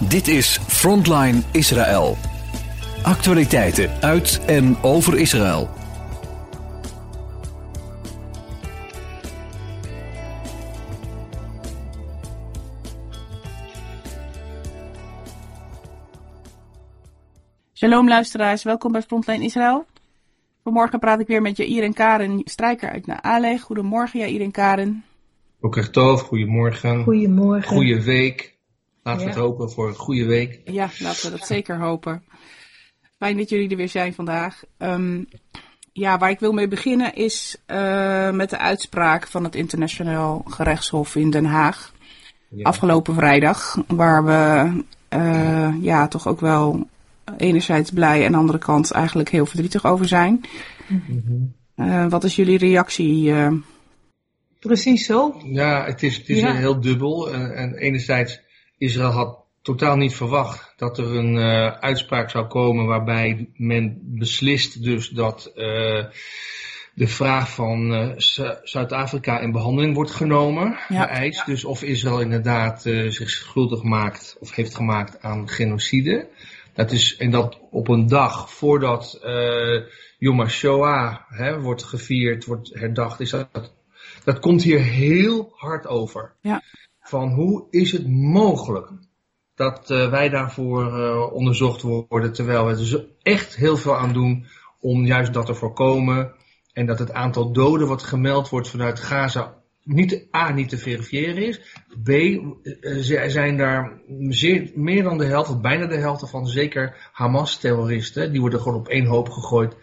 Dit is Frontline Israël. Actualiteiten uit en over Israël. Shalom luisteraars, welkom bij Frontline Israël. Vanmorgen praat ik weer met Jair en Karen Strijker uit Naale. Goedemorgen Jair en Karen. Boker Tov, goedemorgen. Goedemorgen. Goeie week. Laten we het hopen voor een goede week. Ja, laten we dat zeker hopen. Fijn dat jullie er weer zijn vandaag. Ehm, ja, waar ik wil mee beginnen is eh, met de uitspraak van het Internationaal Gerechtshof in Den Haag. Ja. Afgelopen vrijdag, waar we eh, ja, toch ook wel enerzijds blij en aan de andere kant eigenlijk heel verdrietig over zijn. Mhm. Eh, wat is jullie reactie? eh? Precies zo. Ja, het is, het is Ja. heel dubbel. En, en enerzijds, Israël had totaal niet verwacht dat er een eh, uitspraak zou komen waarbij men beslist dus dat eh, de vraag van Zu- Zuid-Afrika in behandeling wordt genomen, Ja. geëist. Dus of Israël inderdaad zich schuldig maakt of heeft gemaakt aan genocide. Dat is, en dat op een dag voordat Yom HaShoah hè, wordt gevierd, wordt herdacht, is dat, dat komt hier heel hard over. Ja. Van hoe is het mogelijk dat eh, wij daarvoor eh, onderzocht worden, terwijl we er echt heel veel aan doen om juist dat te voorkomen. En dat het aantal doden wat gemeld wordt vanuit Gaza niet, A, niet te verifiëren is. B, eh, zijn daar zeer, meer dan de helft, of bijna de helft van zeker Hamas-terroristen. Die worden gewoon op één hoop gegooid.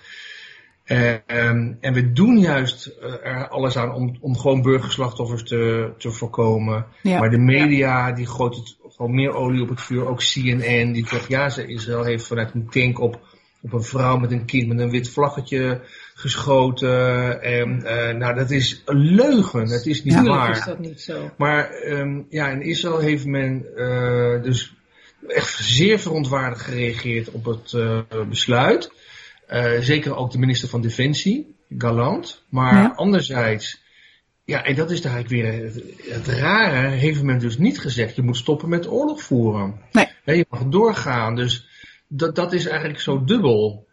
Eh, ehm, en we doen juist eh, er alles aan om, om gewoon burgerslachtoffers te, te voorkomen. Ja. Maar de media die gooit het gewoon meer olie op het vuur. Ook CNN die zegt ja, ze, Israël heeft vanuit een tank op, op een vrouw met een kind met een wit vlaggetje geschoten. En eh, nou, dat is een leugen. Dat is niet Tuurlijk waar. is dat niet zo. Maar ehm, ja, in Israël heeft men eh, dus echt zeer verontwaardigd gereageerd op het eh, besluit. Eh, zeker ook de minister van Defensie, Galant. Maar Ja. anderzijds, ja, en dat is daar eigenlijk weer het, het rare, heeft men dus niet gezegd, je moet stoppen met oorlog voeren. Nee. Je mag doorgaan, dus dat, dat is eigenlijk zo dubbel.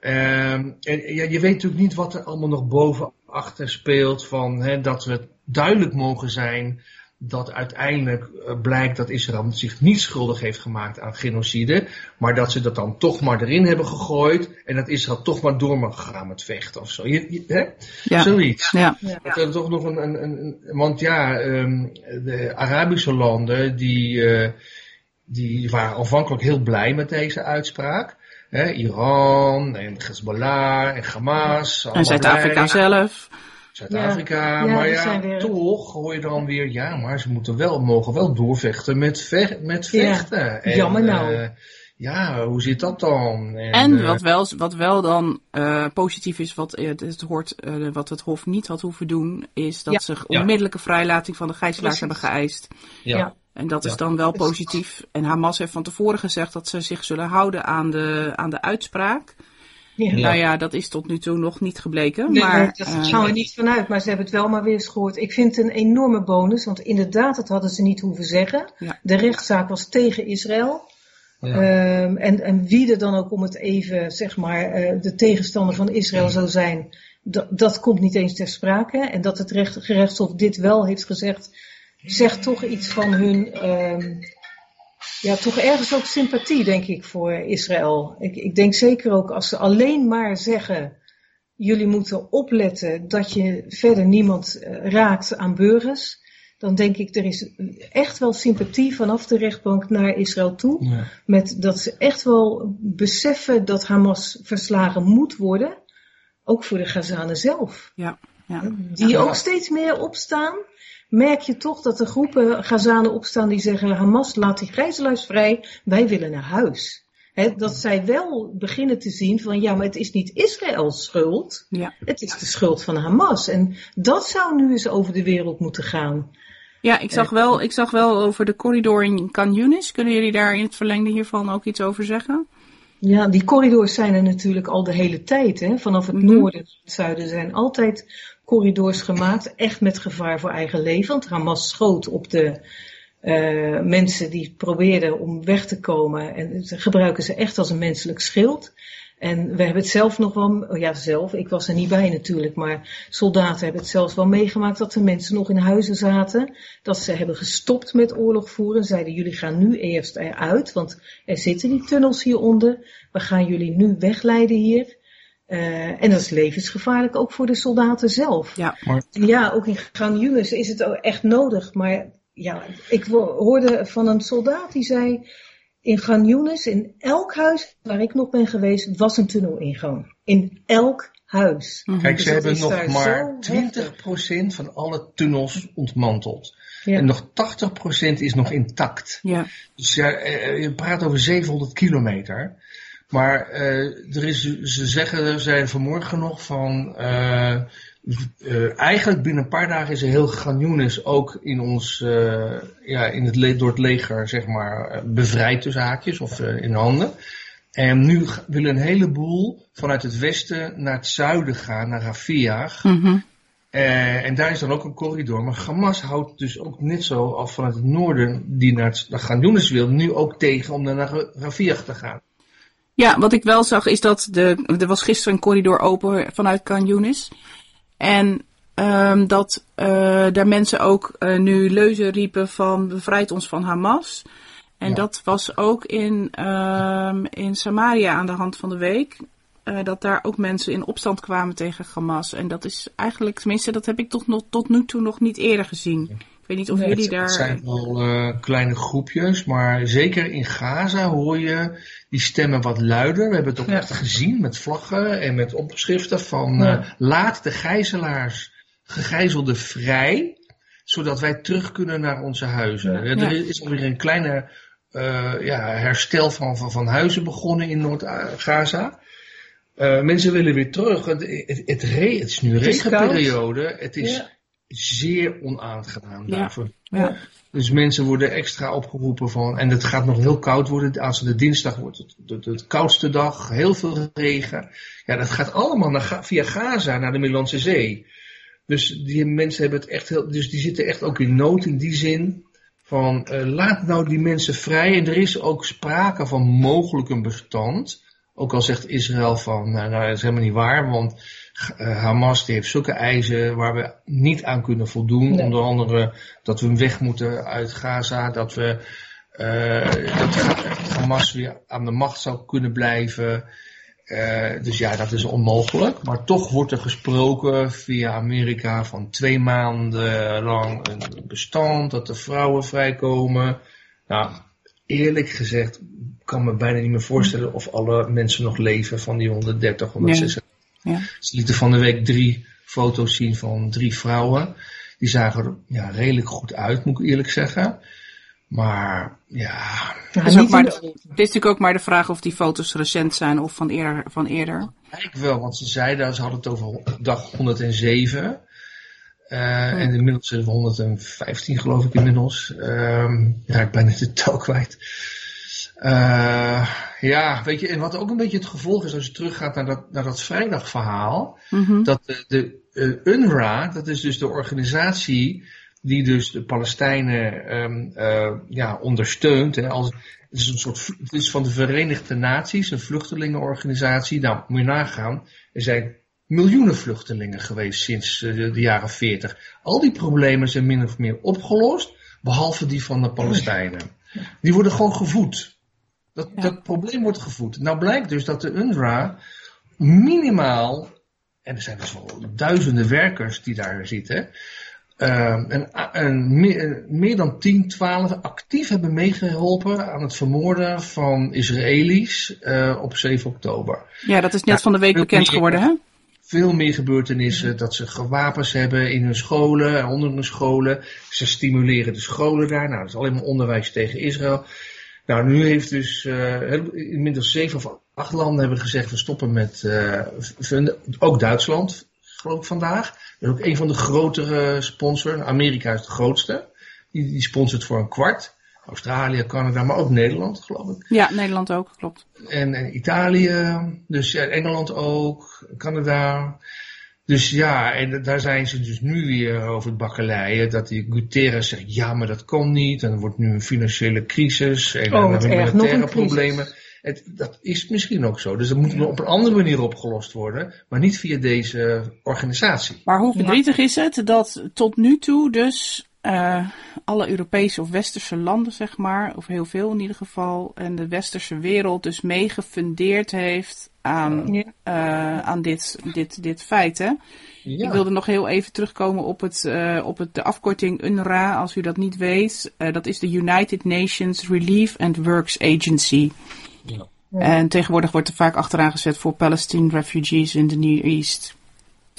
Ehm, en ja, je weet natuurlijk niet wat er allemaal nog boven achter speelt van hè, dat we duidelijk mogen zijn dat uiteindelijk eh, blijkt dat Israël zich niet schuldig heeft gemaakt aan genocide, maar dat ze dat dan toch maar erin hebben gegooid en dat Israël toch maar door mag gaan met vechten of zo. Je, je- hè? Ja. Zoiets. Ja. Dat er toch nog een, een, een, want ja, ehm, de Arabische landen die, eh, die waren aanvankelijk heel blij met deze uitspraak. Hè, Iran en Hezbollah en Hamas. En Zuid-Afrika zelf. Zuid-Afrika, Ja, maar ja, weer- toch hoor je dan weer, ja, maar ze moeten wel, mogen wel doorvechten met, ve met Ja, vechten. En, jammer nou. eh, ja, hoe zit dat dan? En eh, wat wel, wat wel dan eh, positief is, wat het, hoort, eh, wat het Hof niet had hoeven doen, is dat Ja. ze Ja. onmiddellijke vrijlating van de gijzelaars hebben geëist. ja. ja. En dat is Ja. dan wel positief. En Hamas heeft van tevoren gezegd dat ze zich zullen houden aan de, aan de uitspraak. Ja. Nou ja, dat is tot nu toe nog niet gebleken. Nee, maar, nee, dat eh, gaan we niet vanuit, maar ze hebben het wel maar weer eens gehoord. Ik vind het een enorme bonus, want inderdaad, dat hadden ze niet hoeven zeggen. Ja. De rechtszaak was tegen Israël. Ja. Ehm, en, en wie er dan ook om het even, zeg maar, eh, de tegenstander van Israël zou zijn, dat, dat komt niet eens ter sprake. En dat het recht, gerechtshof dit wel heeft gezegd, zegt toch iets van hun, ehm, ja, toch ergens ook sympathie, denk ik, voor Israël. Ik, ik denk zeker ook als ze alleen maar zeggen, jullie moeten opletten dat je verder niemand eh, raakt aan burgers. Dan denk ik, er is echt wel sympathie vanaf de rechtbank naar Israël toe. Ja. Met dat ze echt wel beseffen dat Hamas verslagen moet worden. Ook voor de Gazanen zelf. ja, ja. Die Ja. ook steeds meer opstaan. Merk je toch dat er groepen Gazanen opstaan die zeggen: Hamas, laat die gijzelaars vrij, wij willen naar huis. Dat zij wel beginnen te zien van ja, maar het is niet Israëls schuld. ja. Het is de schuld van Hamas. En dat zou nu eens over de wereld moeten gaan. Ja, ik zag, wel, ik zag wel over de corridor in Yunis. Kunnen jullie daar in het verlengde hiervan ook iets over zeggen? Ja, die corridors zijn er natuurlijk al de hele tijd. Hè? Vanaf het Mhm. noorden tot het zuiden zijn altijd corridors gemaakt. Echt met gevaar voor eigen leven. Want Hamas schoot op de uh, mensen die probeerden om weg te komen. En gebruiken ze echt als een menselijk schild. En we hebben het zelf nog wel, oh ja zelf, ik was er niet bij natuurlijk, maar soldaten hebben het zelfs wel meegemaakt dat er mensen nog in huizen zaten. Dat ze hebben gestopt met oorlog voeren. Zeiden jullie gaan nu eerst eruit, want er zitten die tunnels hieronder. We gaan jullie nu wegleiden hier. Uh, en dat is levensgevaarlijk ook voor de soldaten zelf. Ja, ja ook in Gaan is het ook echt nodig. Maar ja, ik hoorde van een soldaat die zei, in Ganjoenis, in elk huis waar ik nog ben geweest, was een tunnelingang. In elk huis. Mhm. Kijk, ze hebben nog maar 20% van alle tunnels ontmanteld. Ja. En nog 80% is nog intact. Ja. Dus ja, eh, je praat over 700 kilometer. Maar uh, er is, ze zeggen, er zijn vanmorgen nog van, uh, uh, eigenlijk binnen een paar dagen is er heel Ganjoenis ook in ons, ja, in het, door het leger, zeg maar, bevrijd tussen haakjes of in handen. En nu willen een heleboel vanuit het westen naar het zuiden gaan, naar Rafiah. Mm -hmm. en daar is dan ook een corridor. Maar Hamas houdt dus ook net zo af vanuit het noorden, die naar, het, naar wil, nu ook tegen om naar Rafiah te gaan. Ja, wat ik wel zag is dat de, er was gisteren een corridor open vanuit Canyonis. En um, dat uh, daar mensen ook uh, nu leuzen riepen van bevrijd ons van Hamas. En ja. dat was ook in, um, in Samaria aan de hand van de week. Uh, dat daar ook mensen in opstand kwamen tegen Hamas. En dat is eigenlijk, tenminste, dat heb ik toch nog, tot nu toe nog niet eerder gezien. Ik weet niet of nee, jullie het, daar. Het zijn wel uh, kleine groepjes, maar zeker in Gaza hoor je die stemmen wat luider. We hebben het ook ja. echt gezien met vlaggen en met opschriften van ja. uh, laat de gijzelaars, gegijzelden vrij, zodat wij terug kunnen naar onze huizen. Ja. Er is alweer een kleine uh, ja, herstel van, van, van huizen begonnen in Noord-Gaza. Uh, mensen willen weer terug. Het, het, het, re, het is nu regenperiode. Het is ja. zeer onaangenaam daarvoor. Ja. Dus mensen worden extra opgeroepen van, en het gaat nog heel koud worden, als het de dinsdag wordt, het, het, het, koudste dag, heel veel regen. Ja, dat gaat allemaal naar, via Gaza naar de Middellandse Zee. Dus die mensen hebben het echt heel, dus die zitten echt ook in nood in die zin van, uh, laat nou die mensen vrij. En er is ook sprake van mogelijk een bestand. Ook al zegt Israël van, nou, nou dat is helemaal niet waar, want uh, Hamas die heeft zulke eisen waar we niet aan kunnen voldoen. Nee. Onder andere dat we weg moeten uit Gaza, dat we uh, dat Hamas weer aan de macht zou kunnen blijven. Uh, dus ja, dat is onmogelijk. Maar toch wordt er gesproken via Amerika van twee maanden lang een bestand, dat de vrouwen vrijkomen. Nou, eerlijk gezegd kan me bijna niet meer voorstellen of alle mensen nog leven van die 130, 160. Nee. Ja. Ze lieten van de week drie foto's zien van drie vrouwen. Die zagen er ja, redelijk goed uit, moet ik eerlijk zeggen. Maar ja. Het is, ook maar de, het is natuurlijk ook maar de vraag of die foto's recent zijn of van eerder. Van eerder. Ik wel, want ze zeiden, ze hadden het over dag 107. Uh, hmm. En inmiddels zijn we 115 geloof ik inmiddels. Uh, ja, ik ben de tel kwijt. Uh, ja, weet je, en wat ook een beetje het gevolg is als je teruggaat naar dat, naar dat vrijdagverhaal, mm -hmm. dat de, de uh, UNRWA, dat is dus de organisatie die dus de Palestijnen um, uh, ja, ondersteunt. Hè, als, het is een soort, het is van de Verenigde Naties, een vluchtelingenorganisatie. Nou, moet je nagaan, er zijn miljoenen vluchtelingen geweest sinds de, de jaren 40. Al die problemen zijn min of meer opgelost, behalve die van de Palestijnen. Die worden gewoon gevoed. Dat, ja. dat probleem wordt gevoed. Nou blijkt dus dat de UNRWA minimaal, en er zijn dus wel duizenden werkers die daar zitten, uh, en, en meer, meer, dan 10, 12 actief hebben meegeholpen aan het vermoorden van Israëli's uh, op 7 oktober. Ja, dat is net van de week bekend geworden, hè? Veel meer gebeurtenissen, dat ze gewapens hebben in hun scholen en onder hun scholen. Ze stimuleren de scholen daar. Nou, dat is alleen maar onderwijs tegen Israël. Nou, nu heeft dus uh, inmiddels zeven of acht landen hebben gezegd we stoppen met uh, ook Duitsland, geloof ik vandaag. Dat is ook een van de grotere sponsoren. Amerika is de grootste. Die, die sponsort voor een kwart. Australië, Canada, maar ook Nederland, geloof ik. Ja, Nederland ook, klopt. En, en Italië, dus ja, Engeland ook, Canada. Dus ja, en daar zijn ze dus nu weer over het bakkeleien. Dat die Guterres zegt, ja, maar dat kan niet. En er wordt nu een financiële crisis. En Oh, dan militaire problemen. Het, dat is misschien ook zo. Dus dat moet op een andere manier opgelost worden. Maar niet via deze organisatie. Maar hoe verdrietig is het dat tot nu toe dus eh, alle Europese of westerse landen, zeg maar, of heel veel in ieder geval, en de westerse wereld dus meegefundeerd heeft aan, Ja. eh, aan dit, dit, dit feit. Hè? Ja. Ik wilde nog heel even terugkomen op, het, eh, op het, de afkorting UNRWA, als u dat niet weet. Dat is de United Nations Relief and Works Agency. Ja. En tegenwoordig wordt er vaak achteraan gezet voor Palestine refugees in the Near East.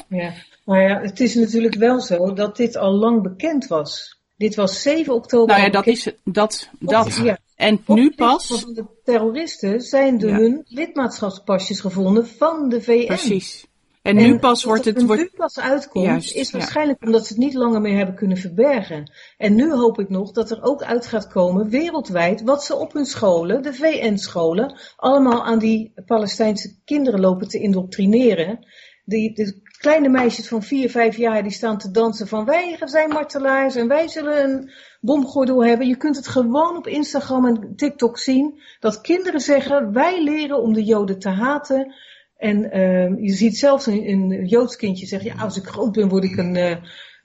Ja, maar ja, het is natuurlijk wel zo dat dit al lang bekend was. Dit was 7 oktober. Nou ja, dat bekend. is. Dat, dat. Ja. En nu de pas. Van de terroristen zijn Ja. hun lidmaatschapspasjes gevonden van de VN. Precies. En nu pas wordt het Wordt, nu pas uitkomt, Juist, is ja. waarschijnlijk omdat ze het niet langer meer hebben kunnen verbergen. En nu hoop ik nog dat er ook uit gaat komen, wereldwijd, wat ze op hun scholen, de VN-scholen, allemaal aan die Palestijnse kinderen lopen te indoctrineren. Die, de kleine meisjes van 4, 5 jaar die staan te dansen van wij zijn martelaars en wij zullen een bomgordel hebben. Je kunt het gewoon op Instagram en TikTok zien. Dat kinderen zeggen wij leren om de Joden te haten. En ehm, je ziet zelfs een, een Joods kindje zeggen, ja, als ik groot ben word ik een, eh,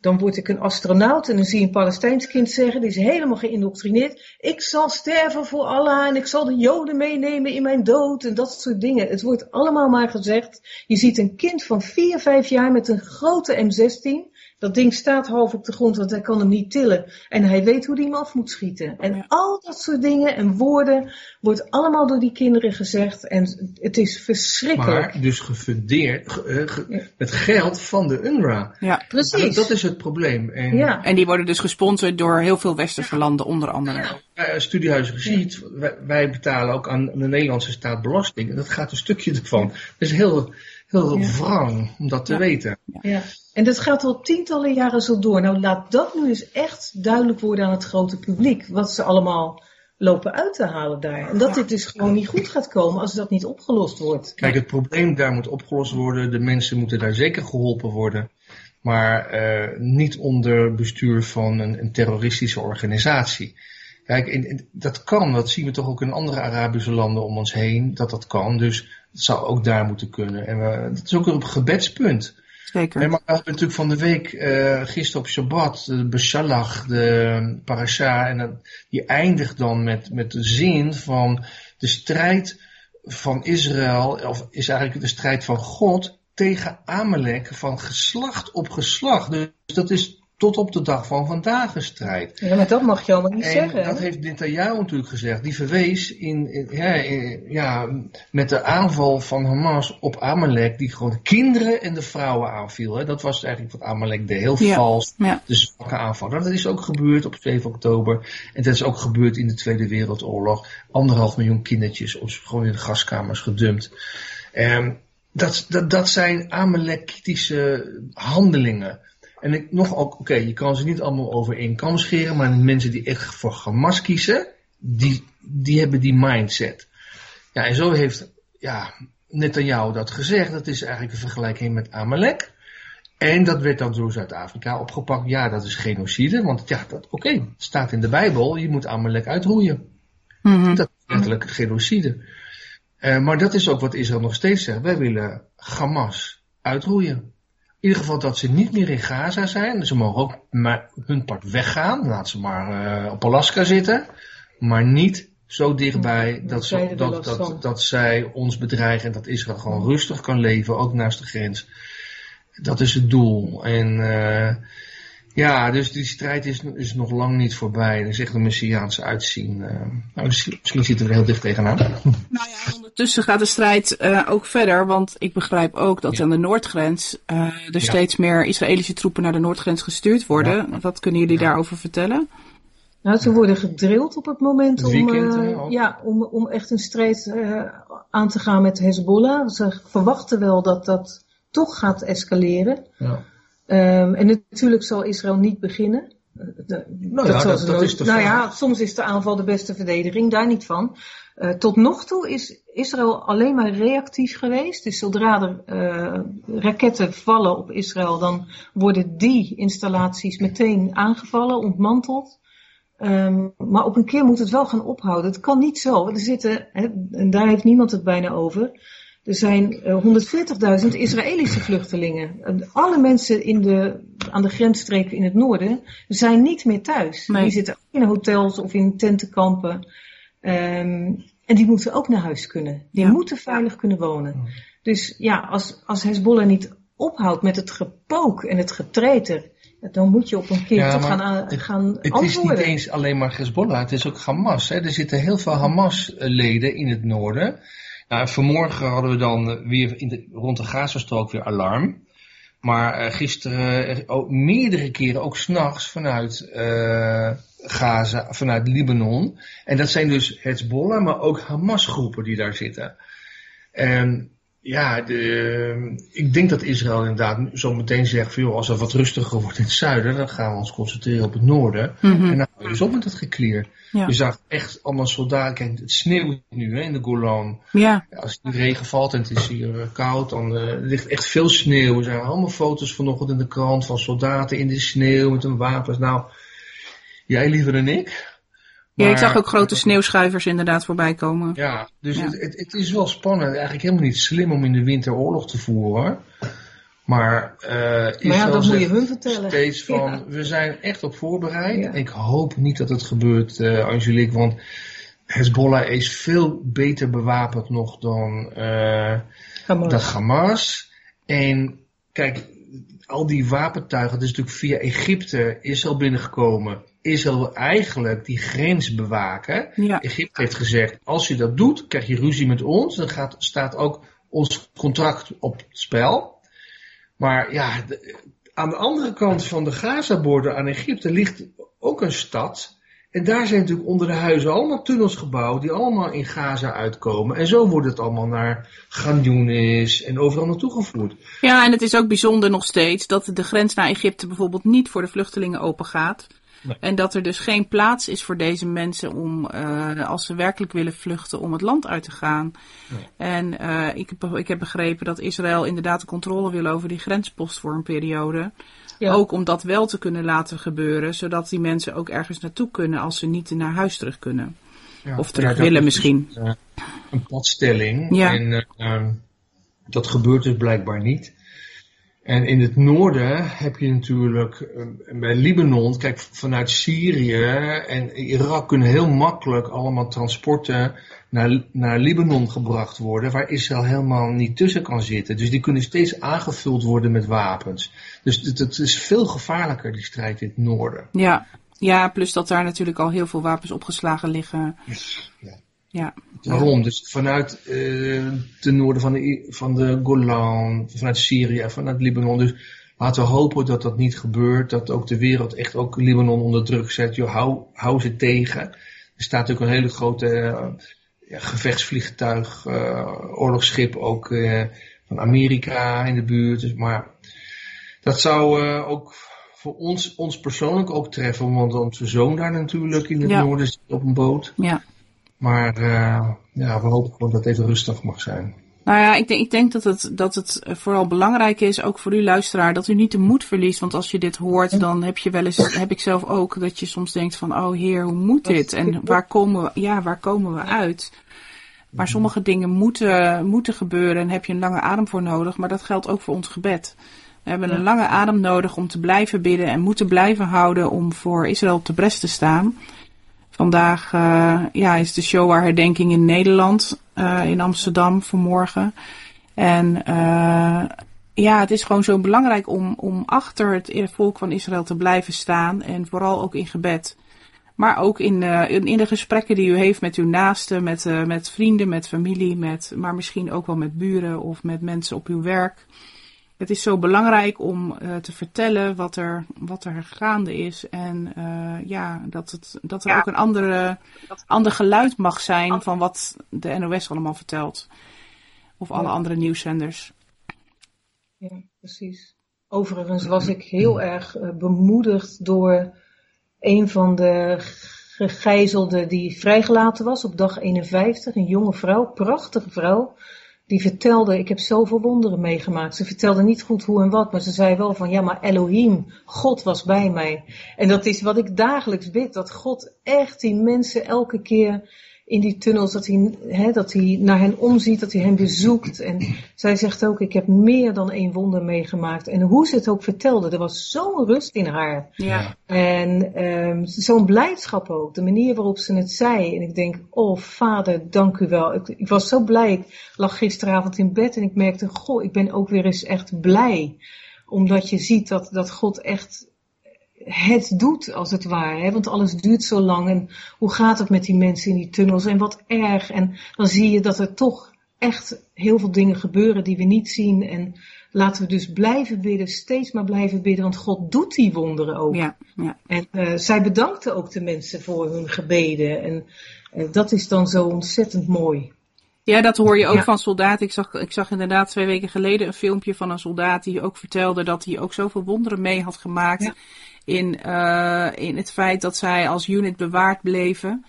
dan word ik een astronaut. En dan zie je een Palestijns kind zeggen, die is helemaal geïndoctrineerd. Ik zal sterven voor Allah en ik zal de Joden meenemen in mijn dood en dat soort dingen. Het wordt allemaal maar gezegd. Je ziet een kind van 4, 5 jaar met een grote M16. Dat ding staat half op de grond, want hij kan hem niet tillen. En hij weet hoe hij hem af moet schieten. En Ja. al dat soort dingen en woorden wordt allemaal door die kinderen gezegd. En het is verschrikkelijk. Maar dus gefundeerd ge- eh, ge- met geld van de UNRWA. ja. Precies. Dat, dat is het probleem. En ja. En die worden dus gesponsord door heel veel westerse landen, onder andere. eh, Studiehuis Geschied, wij, wij betalen ook aan de Nederlandse staat belasting. En dat gaat een stukje ervan. Dat is heel, heel Ja. wrang om dat te Ja. weten. Ja, en dat gaat al tientallen jaren zo door. Nou, laat dat nu eens echt duidelijk worden aan het grote publiek. Wat ze allemaal lopen uit te halen daar. En dat dit dus gewoon niet goed gaat komen als dat niet opgelost wordt. Kijk, het probleem daar moet opgelost worden. De mensen moeten daar zeker geholpen worden. Maar eh, niet onder bestuur van een, een terroristische organisatie. Kijk, en- en dat kan. Dat zien we toch ook in andere Arabische landen om ons heen. Dat dat kan. Dus het zou ook daar moeten kunnen. En we, dat is ook een gebedspunt. Zeker. Nee, maar we hadden natuurlijk van de week, eh gisteren op Shabbat, de Beshalach, de parasha, en dat, die eindigt dan met, met de zin van de strijd van Israël, of is eigenlijk de strijd van God tegen Amalek van geslacht op geslacht. Dus dat is tot op de dag van vandaag een strijd. Ja, maar dat mag je allemaal niet En zeggen. dat hè? heeft Netanyahu natuurlijk gezegd. Die verwees in, in- ja, in- ja, met de aanval van Hamas op Amalek, die gewoon de kinderen en de vrouwen aanviel. Hè. Dat was eigenlijk wat Amalek deed. Heel Ja. vals. Ja. De zwakke aanval. Dat is ook gebeurd op 7 oktober. En dat is ook gebeurd in de Tweede Wereldoorlog. Anderhalf miljoen kindertjes op, gewoon in de gaskamers gedumpt. Ehm, dat, dat, dat zijn Amalekitische handelingen. En ik nog ook, oké, je kan ze niet allemaal over één kam scheren, maar mensen die echt voor Hamas kiezen, die, die hebben die mindset. Ja, en zo heeft ja, Netanyahu dat gezegd. Dat is eigenlijk een vergelijking met Amalek. En dat werd dan door Zuid-Afrika opgepakt. Ja, dat is genocide. Want ja, dat, oké, staat in de Bijbel. Je moet Amalek uitroeien. Mhm. Dat is letterlijk genocide. Eh, maar dat is ook wat Israël nog steeds zegt. Wij willen Hamas uitroeien. In ieder geval dat ze niet meer in Gaza zijn. Ze mogen ook maar hun part weggaan. Laat ze maar eh, op Alaska zitten. Maar niet zo dichtbij dat, ze, dat, dat, dat zij ons bedreigen. En dat Israël gewoon rustig kan leven. Ook naast de grens. Dat is het doel. En eh, ja, dus die strijd is, is nog lang niet voorbij. Dat is echt een messiaanse uitzien. eh. nou, misschien, misschien zitten we er heel dicht tegenaan. Nou ja, ondertussen gaat de strijd eh, ook verder, want ik begrijp ook dat Ja. aan de noordgrens eh, er steeds meer Israëlische troepen naar de noordgrens gestuurd worden. Wat kunnen jullie Ja. daarover vertellen? Nou, ze worden gedrild op het moment Het om, weekend, eh, ja, om, om echt een strijd eh, aan te gaan met Hezbollah. Ze verwachten wel dat dat toch gaat escaleren. Ja. Ehm, en natuurlijk zal Israël niet beginnen. De, nou, ja, dat, dat, is de nou ja, soms is de aanval de beste verdediging, daar niet van. Uh, tot nog toe is Israël alleen maar reactief geweest. Dus zodra er uh, raketten vallen op Israël, dan worden die installaties meteen aangevallen, ontmanteld. Um, maar op een keer moet het wel gaan ophouden. Het kan niet zo. Er zitten, hè, en daar heeft niemand het bijna over. Er zijn 140.000 eh, Israëlische vluchtelingen. Alle mensen in de, aan de grensstreken in het noorden zijn niet meer thuis. Die zitten in hotels of in tentenkampen. Um, en die moeten ook naar huis kunnen. Die moeten veilig kunnen wonen. Dus ja, als, als Hezbollah niet ophoudt met het gepook en het getreiter, dan moet je op een keer toch gaan, het, gaan het antwoorden. Het is niet eens alleen maar Hezbollah, het is ook Hamas. Hè. Er zitten heel veel Hamas-leden in het noorden. Nou, vanmorgen hadden we dan weer in de, rond de Gazastrook weer alarm. Maar uh, gisteren uh, ook meerdere keren, ook s'nachts vanuit uh, Gaza, vanuit Libanon. En dat zijn dus Hezbollah, maar ook Hamas groepen die daar zitten. En ja, de, ik denk dat Israël inderdaad zo meteen zegt, van, joh, als er wat rustiger wordt in het zuiden, dan gaan we ons concentreren op het noorden. Mhm. En dan eens op met het geklier. Ja. Je zag echt allemaal soldaten, kijk, het sneeuwt nu hè, in de Golan. Ja, als de regen valt en het is hier eh, koud, dan er ligt echt veel sneeuw. Er zijn allemaal foto's vanochtend in de krant van soldaten in de sneeuw met hun wapens. Nou, jij liever dan ik. ja ik zag ook grote sneeuwschuivers inderdaad voorbij komen. Ja, dus Ja. Het, het, het is wel spannend. Eigenlijk helemaal niet slim om in de winter oorlog te voeren. hoor. Maar, eh Maar ja, dat moet je hun vertellen. steeds van, Ja. we zijn echt op voorbereid. Ja. Ik hoop niet dat het gebeurt, eh Angelique, want Hezbollah is veel beter bewapend nog dan eh Hamas. de Hamas. En kijk, al die wapentuigen, dat is natuurlijk via Egypte Israël binnengekomen. Israël wil eigenlijk die grens bewaken. Ja, Egypte heeft gezegd, als je dat doet, krijg je ruzie met ons. Dan gaat, staat ook ons contract op het spel. Maar ja, aan de andere kant van de Gaza-borden aan Egypte ligt ook een stad. En daar zijn natuurlijk onder de huizen allemaal tunnels gebouwd die allemaal in Gaza uitkomen. En zo wordt het allemaal naar Gan Yunis en overal naartoe gevoerd. ja, en het is ook bijzonder nog steeds dat de grens naar Egypte bijvoorbeeld niet voor de vluchtelingen open gaat. Nee. En dat er dus geen plaats is voor deze mensen om, eh, als ze werkelijk willen vluchten, om het land uit te gaan. Nee. En eh, ik, heb, ik heb begrepen dat Israël inderdaad de controle wil over die grenspost voor een periode. Ja. Ook om dat wel te kunnen laten gebeuren, zodat die mensen ook ergens naartoe kunnen als ze niet naar huis terug kunnen. Ja. Of terug Ja, willen is misschien. eh, een padstelling. Ja. En eh, ehm, dat gebeurt dus blijkbaar niet. En in het noorden heb je natuurlijk eh, bij Libanon, kijk vanuit Syrië en Irak kunnen heel makkelijk allemaal transporten naar, naar Libanon gebracht worden, waar Israël helemaal niet tussen kan zitten. Dus die kunnen steeds aangevuld worden met wapens. Dus het, het is veel gevaarlijker, die strijd in het noorden. Ja. ja, plus dat daar natuurlijk al heel veel wapens opgeslagen liggen. Ja. Ja, Waarom? Dus vanuit eh ten noorden van de, van de Golan, vanuit Syrië, vanuit Libanon. Dus laten we hopen dat dat niet gebeurt. Dat ook de wereld echt ook Libanon onder druk zet. Joh, hou, hou ze tegen. Er staat natuurlijk een hele grote eh, ja, gevechtsvliegtuig, eh, oorlogsschip ook van Amerika in de buurt. Dus, maar dat zou ook voor ons, ons persoonlijk ook treffen. Want onze zoon daar natuurlijk in het Ja. noorden zit op een boot. ja. Maar eh, ja, we hopen gewoon dat het even rustig mag zijn. Nou ja, ik denk, ik denk dat, het, dat het vooral belangrijk is, ook voor u luisteraar, dat u niet de moed verliest. Want als je dit hoort, dan heb je wel eens, heb ik zelf ook, dat je soms denkt van, oh heer, hoe moet dit? En waar komen we, ja, waar komen we uit? Maar sommige dingen moeten, moeten gebeuren en heb je een lange adem voor nodig. Maar dat geldt ook voor ons gebed. We hebben een lange adem nodig om te blijven bidden en moeten blijven houden om voor Israël op de bres te staan. Vandaag eh, ja, is de Shoah herdenking in Nederland, eh, in Amsterdam vanmorgen. En eh, ja, het is gewoon zo belangrijk om, om achter het volk van Israël te blijven staan. En vooral ook in gebed. Maar ook in, in, de gesprekken die u heeft met uw naasten, met, met vrienden, met familie, met, maar misschien ook wel met buren of met mensen op uw werk. Het is zo belangrijk om eh, te vertellen wat er, wat er gaande is. En eh, ja, dat, het, dat er ook een andere, ander geluid mag zijn van wat de NOS allemaal vertelt. Of alle Ja. andere nieuwszenders. Ja, precies. Overigens was ik heel erg eh, bemoedigd door een van de gegijzelden die vrijgelaten was op dag 51, een jonge vrouw, prachtige vrouw, die vertelde, ik heb zoveel wonderen meegemaakt. Ze vertelde niet goed hoe en wat, maar ze zei wel van, ja, maar Elohim, God was bij mij. En dat is wat ik dagelijks bid, dat God echt die mensen elke keer in die tunnels, dat hij, hè, dat hij naar hen omziet, dat hij hen bezoekt. En zij zegt ook, ik heb meer dan één wonder meegemaakt. En hoe ze het ook vertelde, er was zo'n rust in haar. Ja. En um, zo'n blijdschap ook, de manier waarop ze het zei. En ik denk, oh vader, dank u wel. Ik, ik was zo blij, ik lag gisteravond in bed en ik merkte, goh, ik ben ook weer eens echt blij. Omdat je ziet dat, dat God echt het doet, als het ware. Hè? Want alles duurt zo lang. En hoe gaat het met die mensen in die tunnels? En wat erg. En dan zie je dat er toch echt heel veel dingen gebeuren die we niet zien. En laten we dus blijven bidden, steeds maar blijven bidden. Want God doet die wonderen ook. Ja, ja. En uh, zij bedankte ook de mensen voor hun gebeden. En uh, dat is dan zo ontzettend mooi. Ja, dat hoor je ook ja. van soldaten. Ik zag, ik zag inderdaad twee weken geleden een filmpje van een soldaat die ook vertelde dat hij ook zoveel wonderen mee had gemaakt. Ja in, uh, in het feit dat zij als unit bewaard bleven.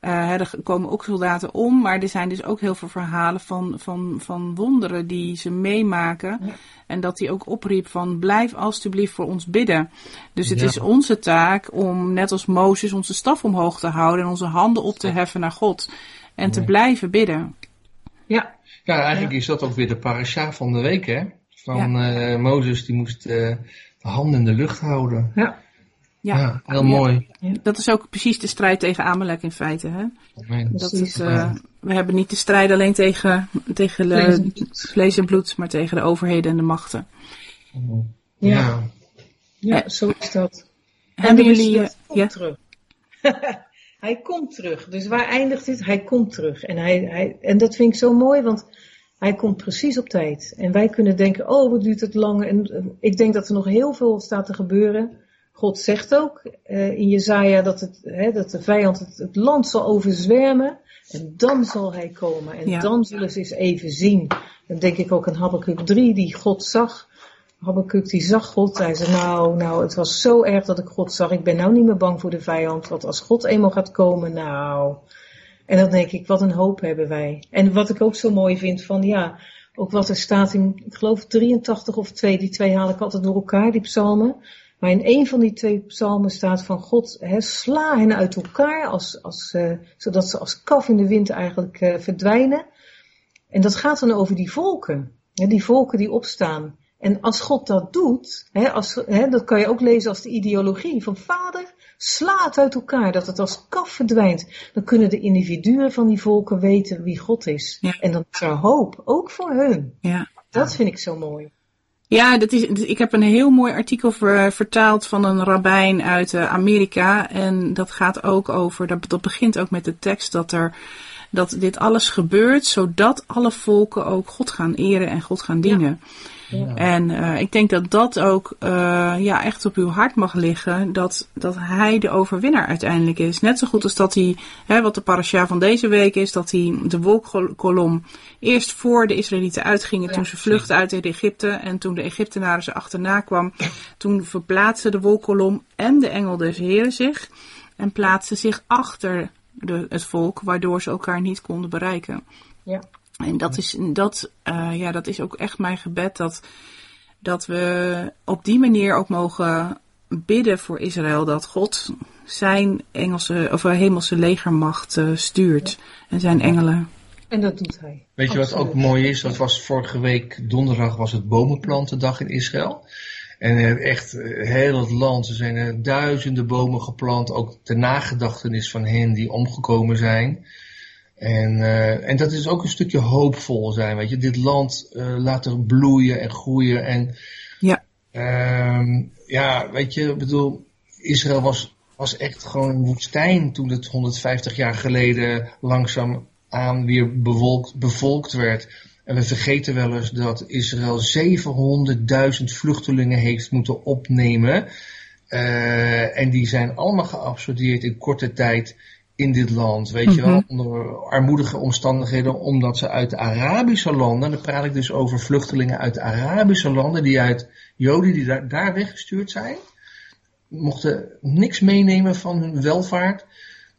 Uh, er komen ook soldaten om, maar er zijn dus ook heel veel verhalen van, van, van wonderen die ze meemaken. Ja. En dat hij ook opriep van blijf alstublieft voor ons bidden. Dus het ja. is onze taak om net als Mozes onze staf omhoog te houden en onze handen op te heffen naar God. En te blijven bidden. Ja. Ja, eigenlijk is dat ook weer de parasha van de week hè. Van uh, Mozes die moest handen in de lucht houden. Ja. Ja, ja heel mooi. Ja. Dat is ook precies de strijd tegen Amalek in feite. Hè? Dat is, uh, we hebben niet de strijd alleen tegen, tegen vlees, en vlees en bloed, maar tegen de overheden en de machten. Ja, ja, zo is dat. Hebben jullie... Uh, ja? terug. hij komt terug. Dus waar eindigt dit? Hij komt terug. En, hij, hij, en dat vind ik zo mooi, want hij komt precies op tijd. En wij kunnen denken, oh wat duurt het lang. En ik denk dat er nog heel veel staat te gebeuren. God zegt ook uh, in Jezaja dat, het, hè, dat de vijand het, het, land zal overzwermen. En dan zal hij komen. En ja. dan zullen ze eens even zien. Dan denk ik ook aan Habakkuk 3 die God zag. Habakkuk die zag God. Hij zei nou, nou het was zo erg dat ik God zag. Ik ben nou niet meer bang voor de vijand. Want als God eenmaal gaat komen, nou... En dan denk ik, wat een hoop hebben wij. En wat ik ook zo mooi vind van, ja, ook wat er staat in, ik geloof 83 of 2, die twee haal ik altijd door elkaar, die psalmen. Maar in een van die twee psalmen staat van God, sla hen uit elkaar, als, als, uh, zodat ze als kaf in de wind eigenlijk uh, verdwijnen. En dat gaat dan over die volken, die volken die opstaan. En als God dat doet, hè, als, hè, dat kan je ook lezen als de ideologie van vader, sla het uit elkaar, dat het als kaf verdwijnt. Dan kunnen de individuen van die volken weten wie God is. Ja. En dan is er hoop, ook voor hun. Ja. Dat vind ik zo mooi. Ja, dat is, ik heb een heel mooi artikel ver, vertaald van een rabbijn uit uh, Amerika. En dat gaat ook over, dat, dat begint ook met de tekst dat er dat dit alles gebeurt zodat alle volken ook God gaan eren en God gaan dienen. Ja. Ja. En uh, ik denk dat dat ook uh, ja, echt op uw hart mag liggen. Dat, dat hij de overwinnaar uiteindelijk is. Net zo goed als dat hij, hè, wat de parasha van deze week is, dat hij de wolkkolom eerst voor de Israëlieten uitgingen ja. toen ze vluchtten uit Egypte. En toen de Egyptenaren ze achterna kwam, toen verplaatste de wolkkolom en de engel des Heren zich. En plaatsten zich achter de, het volk, waardoor ze elkaar niet konden bereiken. Ja. En dat is, dat, uh, ja, dat is ook echt mijn gebed dat, dat we op die manier ook mogen bidden voor Israël. Dat God zijn Engelse, of hemelse legermacht uh, stuurt en zijn engelen. En dat doet hij. Weet je wat ook mooi is? Dat was vorige week donderdag was het bomenplantendag in Israël. En echt heel het land, er zijn er duizenden bomen geplant, ook ter nagedachtenis van hen die omgekomen zijn. En, uh, en dat is ook een stukje hoopvol zijn, weet je. Dit land uh, laten bloeien en groeien. En ja, uh, ja weet je, ik bedoel, Israël was, was echt gewoon een woestijn toen het 150 jaar geleden langzaam aan weer bewolkt, bevolkt werd. En we vergeten wel eens dat Israël 700.000 vluchtelingen heeft moeten opnemen. Uh, en die zijn allemaal geabsorbeerd in korte tijd in dit land, weet mm -hmm. je wel, Mhm. onder armoedige omstandigheden, omdat ze uit de Arabische landen, dan praat ik dus over vluchtelingen uit de Arabische landen, die uit Joden die daar, daar weggestuurd zijn, mochten niks meenemen van hun welvaart.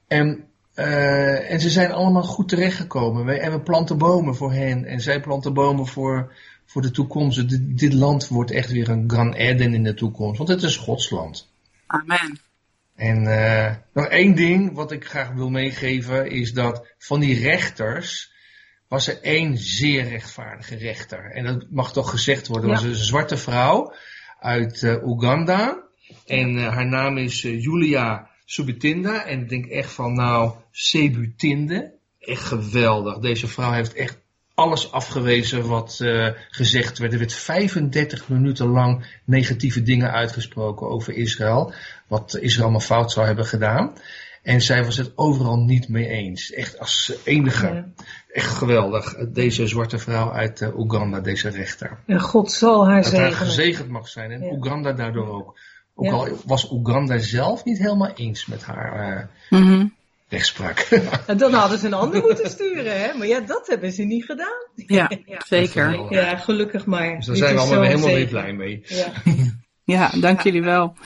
En, uh, en ze zijn allemaal goed terechtgekomen. En we planten bomen voor hen. En zij planten bomen voor, voor de toekomst. Dit, dit land wordt echt weer een Gran Eden in de toekomst. Want het is Gods land. Amen. En uh, nog één ding wat ik graag wil meegeven is dat van die rechters was er één zeer rechtvaardige rechter. En dat mag toch gezegd worden. Ja. was een zwarte vrouw uit uh, Oeganda. En haar naam is Julia Subitinda. En ik denk echt van nou, Sebutinde. Echt geweldig. Deze vrouw heeft echt alles afgewezen wat uh, gezegd werd. Er werd 35 minuten lang negatieve dingen uitgesproken over Israël. Wat Israël maar fout zou hebben gedaan. En zij was het overal niet mee eens. Echt als enige. Ja. Echt geweldig. Deze zwarte vrouw uit uh, Oeganda, deze rechter. En God zal haar dat zegenen. haar gezegend mag zijn. En ja. Oeganda daardoor ook. Ook al was Oeganda zelf niet helemaal eens met haar uh, mm -hmm rechtspraak. En dan hadden ze een ander moeten sturen, hè? Maar ja, dat hebben ze niet gedaan. Ja, ja. zeker. Ja, gelukkig maar. Dus daar zijn we allemaal weer helemaal weer blij mee. Ja, ja dank jullie wel. Oké,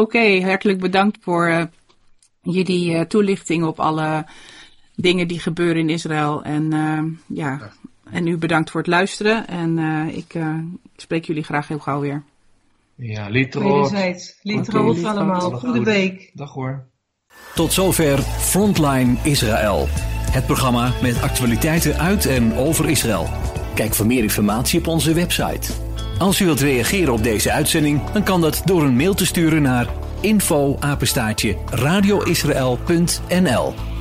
okay, hartelijk bedankt voor uh, jullie uh, toelichting op alle dingen die gebeuren in Israël. En uh, ja, en u bedankt voor het luisteren. En ik spreek jullie graag heel gauw weer. Ja. Litroot okay, allemaal. Goede week. Dag hoor. Tot zover Frontline Israël. Het programma met actualiteiten uit en over Israël. Kijk voor meer informatie op onze website. Als u wilt reageren op deze uitzending, dan kan dat door een mail te sturen naar info radioisrael.nl